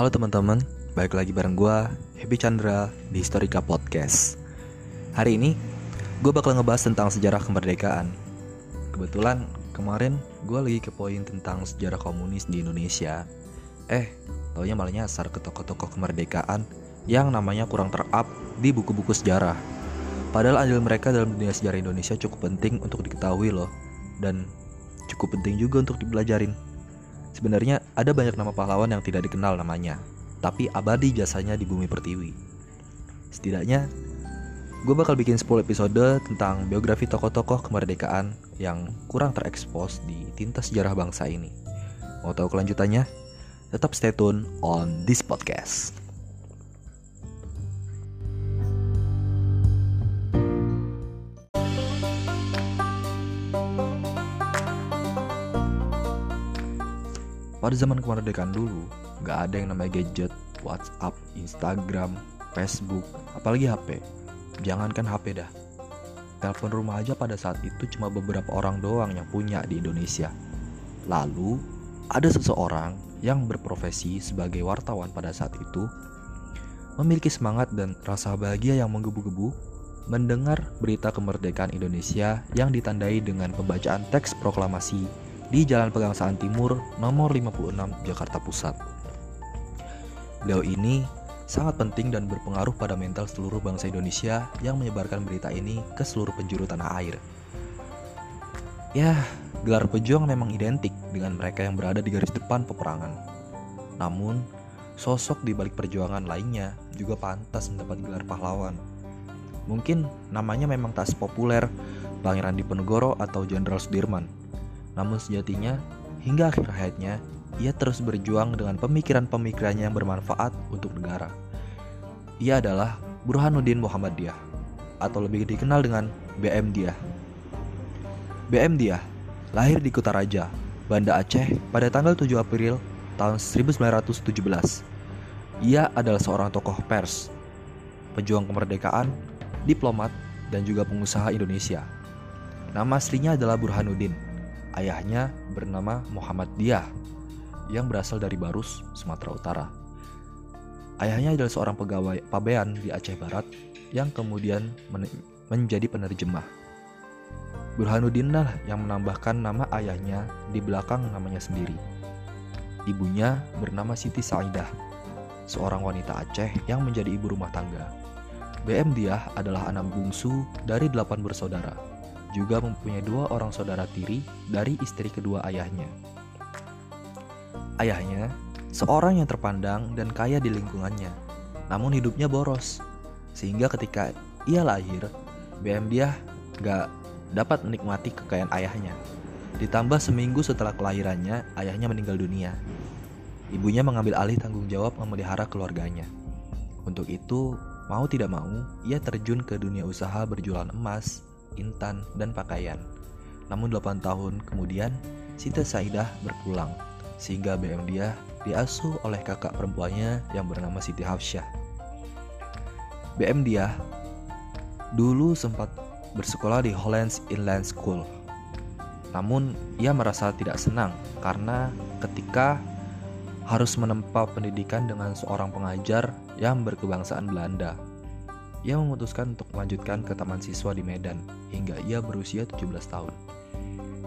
Halo teman-teman, balik lagi bareng gue, Happy Chandra di Historika Podcast. Hari ini, gue bakal ngebahas tentang sejarah kemerdekaan. Kebetulan kemarin gue lagi kepoin tentang sejarah komunis di Indonesia. Eh, taunya malah nyasar ke tokoh-tokoh kemerdekaan yang namanya kurang terup di buku-buku sejarah. Padahal andil mereka dalam dunia sejarah Indonesia cukup penting untuk diketahui loh. Dan cukup penting juga untuk dipelajarin Sebenarnya ada banyak nama pahlawan yang tidak dikenal namanya, tapi abadi jasanya di bumi pertiwi. Setidaknya, gue bakal bikin 10 episode tentang biografi tokoh-tokoh kemerdekaan yang kurang terekspos di tinta sejarah bangsa ini. Mau tahu kelanjutannya? Tetap stay tune on this podcast. Pada zaman kemerdekaan dulu, nggak ada yang namanya gadget, WhatsApp, Instagram, Facebook, apalagi HP. Jangankan HP dah. Telepon rumah aja pada saat itu cuma beberapa orang doang yang punya di Indonesia. Lalu, ada seseorang yang berprofesi sebagai wartawan pada saat itu memiliki semangat dan rasa bahagia yang menggebu-gebu mendengar berita kemerdekaan Indonesia yang ditandai dengan pembacaan teks proklamasi di Jalan Pegangsaan Timur nomor 56 Jakarta Pusat. Beliau ini sangat penting dan berpengaruh pada mental seluruh bangsa Indonesia yang menyebarkan berita ini ke seluruh penjuru tanah air. Ya, gelar pejuang memang identik dengan mereka yang berada di garis depan peperangan. Namun, sosok di balik perjuangan lainnya juga pantas mendapat gelar pahlawan. Mungkin namanya memang tak sepopuler Pangeran Diponegoro atau Jenderal Sudirman, namun sejatinya, hingga akhir hayatnya, ia terus berjuang dengan pemikiran-pemikirannya yang bermanfaat untuk negara. Ia adalah Burhanuddin Muhammadiyah, atau lebih dikenal dengan BM Diah. BM Diah lahir di Kutaraja, Banda Aceh pada tanggal 7 April tahun 1917. Ia adalah seorang tokoh pers, pejuang kemerdekaan, diplomat, dan juga pengusaha Indonesia. Nama aslinya adalah Burhanuddin, Ayahnya bernama Muhammad Diah yang berasal dari Barus, Sumatera Utara. Ayahnya adalah seorang pegawai pabean di Aceh Barat yang kemudian men menjadi penerjemah. Burhanuddin lah yang menambahkan nama ayahnya di belakang namanya sendiri. Ibunya bernama Siti Saidah, seorang wanita Aceh yang menjadi ibu rumah tangga. BM Diah adalah anak bungsu dari delapan bersaudara juga mempunyai dua orang saudara tiri dari istri kedua ayahnya. Ayahnya seorang yang terpandang dan kaya di lingkungannya, namun hidupnya boros, sehingga ketika ia lahir, BM dia gak dapat menikmati kekayaan ayahnya. Ditambah seminggu setelah kelahirannya, ayahnya meninggal dunia. Ibunya mengambil alih tanggung jawab memelihara keluarganya. Untuk itu, mau tidak mau, ia terjun ke dunia usaha berjualan emas intan, dan pakaian. Namun 8 tahun kemudian, Siti Saidah berpulang, sehingga BM dia diasuh oleh kakak perempuannya yang bernama Siti Hafsyah. BM dia dulu sempat bersekolah di Hollands Inland School. Namun ia merasa tidak senang karena ketika harus menempa pendidikan dengan seorang pengajar yang berkebangsaan Belanda ia memutuskan untuk melanjutkan ke taman siswa di Medan hingga ia berusia 17 tahun.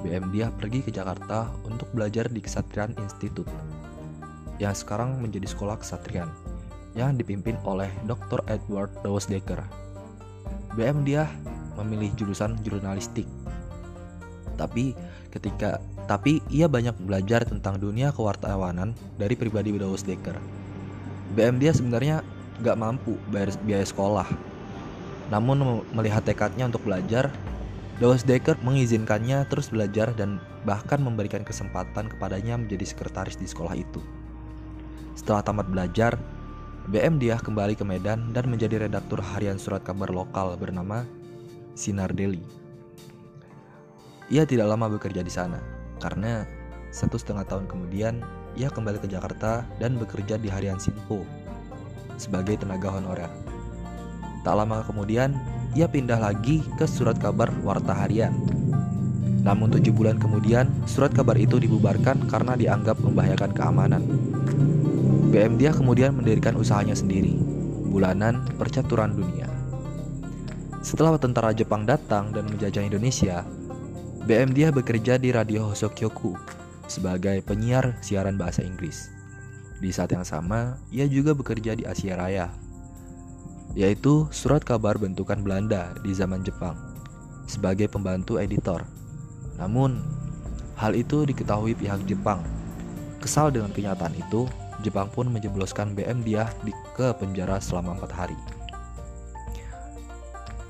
BM dia pergi ke Jakarta untuk belajar di Kesatrian Institute yang sekarang menjadi sekolah kesatrian yang dipimpin oleh Dr. Edward Decker. BM dia memilih jurusan jurnalistik. Tapi ketika tapi ia banyak belajar tentang dunia kewartawanan dari pribadi Decker. BM dia sebenarnya gak mampu bayar biaya sekolah. Namun melihat tekadnya untuk belajar, Dawes Decker mengizinkannya terus belajar dan bahkan memberikan kesempatan kepadanya menjadi sekretaris di sekolah itu. Setelah tamat belajar, BM dia kembali ke Medan dan menjadi redaktur harian surat kabar lokal bernama Sinar Deli. Ia tidak lama bekerja di sana, karena satu setengah tahun kemudian ia kembali ke Jakarta dan bekerja di harian Sinpo sebagai tenaga honorer. Tak lama kemudian, ia pindah lagi ke surat kabar Warta Harian. Namun tujuh bulan kemudian, surat kabar itu dibubarkan karena dianggap membahayakan keamanan. BM Dia kemudian mendirikan usahanya sendiri, Bulanan Percaturan Dunia. Setelah tentara Jepang datang dan menjajah Indonesia, BM Dia bekerja di Radio Hosokyoku sebagai penyiar siaran bahasa Inggris. Di saat yang sama, ia juga bekerja di Asia Raya, yaitu surat kabar bentukan Belanda di zaman Jepang, sebagai pembantu editor. Namun, hal itu diketahui pihak Jepang. Kesal dengan kenyataan itu, Jepang pun menjebloskan BM Diah di ke penjara selama empat hari.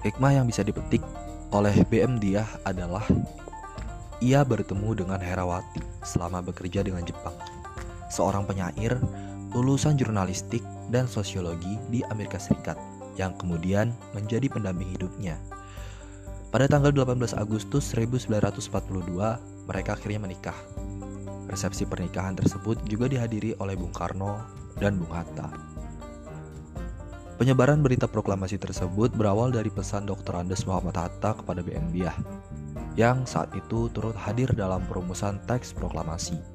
Hikmah yang bisa dipetik oleh BM Diah adalah ia bertemu dengan Herawati selama bekerja dengan Jepang, seorang penyair lulusan jurnalistik dan sosiologi di Amerika Serikat yang kemudian menjadi pendamping hidupnya. Pada tanggal 18 Agustus 1942, mereka akhirnya menikah Resepsi pernikahan tersebut juga dihadiri oleh Bung Karno dan Bung Hatta. Penyebaran berita proklamasi tersebut berawal dari pesan Dr. Andes Muhammad Hatta kepada BM Biah, yang saat itu turut hadir dalam perumusan teks proklamasi.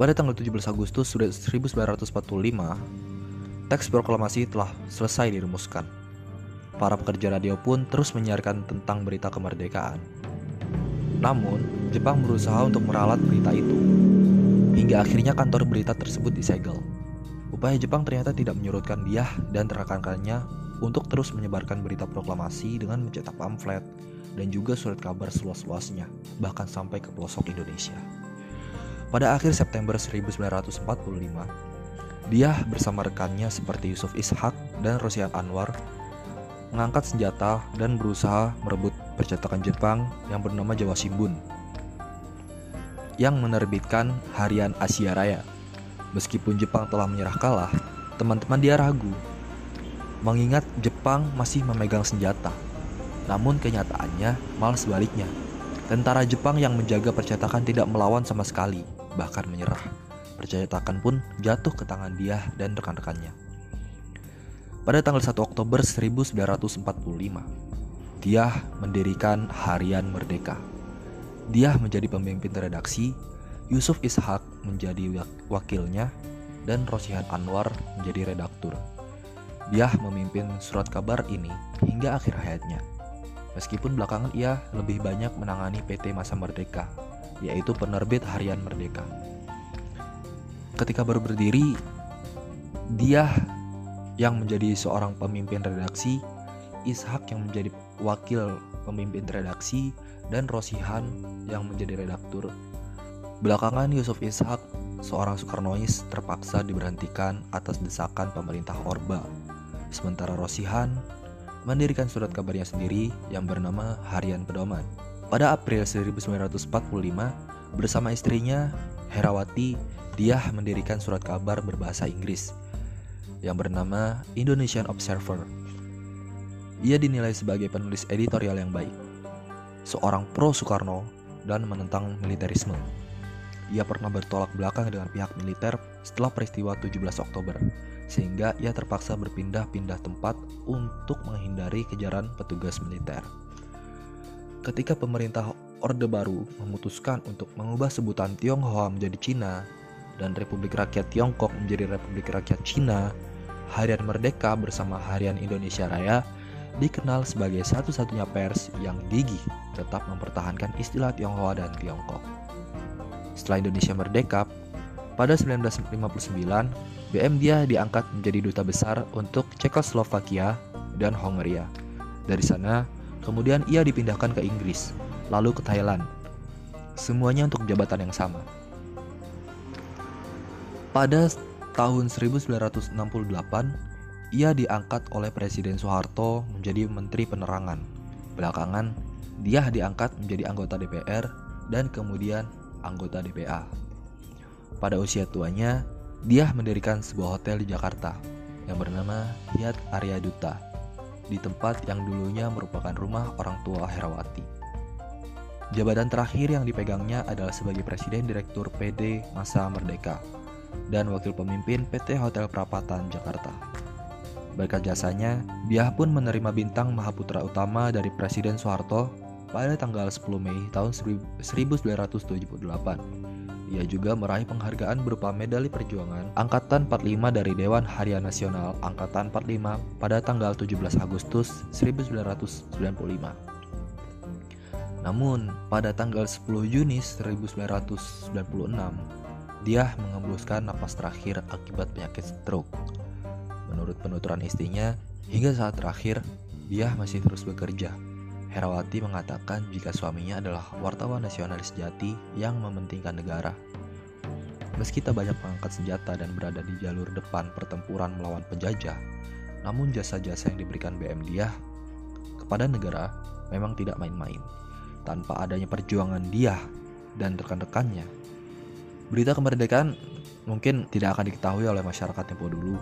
Pada tanggal 17 Agustus 1945, teks proklamasi telah selesai dirumuskan. Para pekerja radio pun terus menyiarkan tentang berita kemerdekaan. Namun, Jepang berusaha untuk meralat berita itu. Hingga akhirnya kantor berita tersebut disegel. Upaya Jepang ternyata tidak menyurutkan dia dan rekan-rekannya untuk terus menyebarkan berita proklamasi dengan mencetak pamflet dan juga surat kabar seluas-luasnya, bahkan sampai ke pelosok Indonesia. Pada akhir September 1945, dia bersama rekannya seperti Yusuf Ishak dan Rosian Anwar mengangkat senjata dan berusaha merebut percetakan Jepang yang bernama Jawa Shimbun yang menerbitkan harian Asia Raya. Meskipun Jepang telah menyerah kalah, teman-teman dia ragu. Mengingat Jepang masih memegang senjata. Namun kenyataannya malah sebaliknya. Tentara Jepang yang menjaga percetakan tidak melawan sama sekali, bahkan menyerah. Percetakan pun jatuh ke tangan dia dan rekan-rekannya. Pada tanggal 1 Oktober 1945, dia mendirikan Harian Merdeka dia menjadi pemimpin redaksi, Yusuf Ishak menjadi wakilnya, dan Rosihan Anwar menjadi redaktur. Dia memimpin surat kabar ini hingga akhir hayatnya. Meskipun belakangan ia lebih banyak menangani PT Masa Merdeka, yaitu penerbit Harian Merdeka. Ketika baru berdiri, dia yang menjadi seorang pemimpin redaksi, Ishak yang menjadi wakil pemimpin redaksi, dan Rosihan yang menjadi redaktur. Belakangan Yusuf Ishak, seorang Soekarnois, terpaksa diberhentikan atas desakan pemerintah Orba. Sementara Rosihan mendirikan surat kabarnya sendiri yang bernama Harian Pedoman. Pada April 1945, bersama istrinya Herawati, dia mendirikan surat kabar berbahasa Inggris yang bernama Indonesian Observer. Ia dinilai sebagai penulis editorial yang baik seorang pro Soekarno dan menentang militerisme. Ia pernah bertolak belakang dengan pihak militer setelah peristiwa 17 Oktober, sehingga ia terpaksa berpindah-pindah tempat untuk menghindari kejaran petugas militer. Ketika pemerintah Orde Baru memutuskan untuk mengubah sebutan Tionghoa menjadi Cina dan Republik Rakyat Tiongkok menjadi Republik Rakyat Cina, Harian Merdeka bersama Harian Indonesia Raya dikenal sebagai satu-satunya pers yang gigih tetap mempertahankan istilah Tionghoa dan Tiongkok. Setelah Indonesia merdeka, pada 1959, BM Dia diangkat menjadi duta besar untuk Cekoslovakia dan Hongaria. Dari sana, kemudian ia dipindahkan ke Inggris, lalu ke Thailand. Semuanya untuk jabatan yang sama. Pada tahun 1968, ia diangkat oleh Presiden Soeharto menjadi Menteri Penerangan. Belakangan, dia diangkat menjadi anggota DPR dan kemudian anggota DPA. Pada usia tuanya, dia mendirikan sebuah hotel di Jakarta yang bernama Hyatt Arya Duta di tempat yang dulunya merupakan rumah orang tua Herawati. Jabatan terakhir yang dipegangnya adalah sebagai Presiden Direktur PD Masa Merdeka dan Wakil Pemimpin PT Hotel Prapatan Jakarta. Berkat jasanya, Biah pun menerima bintang Mahaputra Utama dari Presiden Soeharto pada tanggal 10 Mei tahun 1978 ia juga meraih penghargaan berupa medali perjuangan Angkatan 45 dari Dewan Harian Nasional Angkatan 45 pada tanggal 17 Agustus 1995. Namun, pada tanggal 10 Juni 1996, dia mengembuskan napas terakhir akibat penyakit stroke. Menurut penuturan istrinya, hingga saat terakhir, dia masih terus bekerja Herawati mengatakan jika suaminya adalah wartawan nasionalis sejati yang mementingkan negara. Meski tak banyak mengangkat senjata dan berada di jalur depan pertempuran melawan penjajah, namun jasa-jasa yang diberikan BM dia kepada negara memang tidak main-main. Tanpa adanya perjuangan dia dan rekan-rekannya, berita kemerdekaan mungkin tidak akan diketahui oleh masyarakat tempo dulu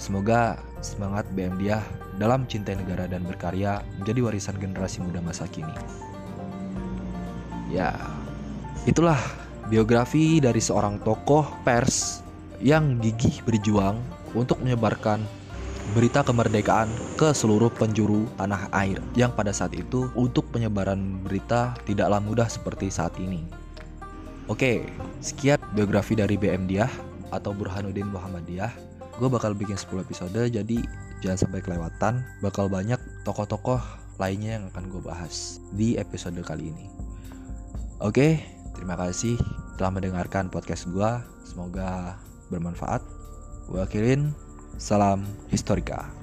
Semoga semangat BM dia dalam cintai negara dan berkarya menjadi warisan generasi muda masa kini. Ya, itulah biografi dari seorang tokoh pers yang gigih berjuang untuk menyebarkan berita kemerdekaan ke seluruh penjuru tanah air yang pada saat itu untuk penyebaran berita tidaklah mudah seperti saat ini. Oke, sekian biografi dari BM Diah atau Burhanuddin Muhammadiyah gue bakal bikin 10 episode jadi jangan sampai kelewatan. Bakal banyak tokoh-tokoh lainnya yang akan gue bahas di episode kali ini. Oke terima kasih telah mendengarkan podcast gue semoga bermanfaat. Gue akhirin. Salam historika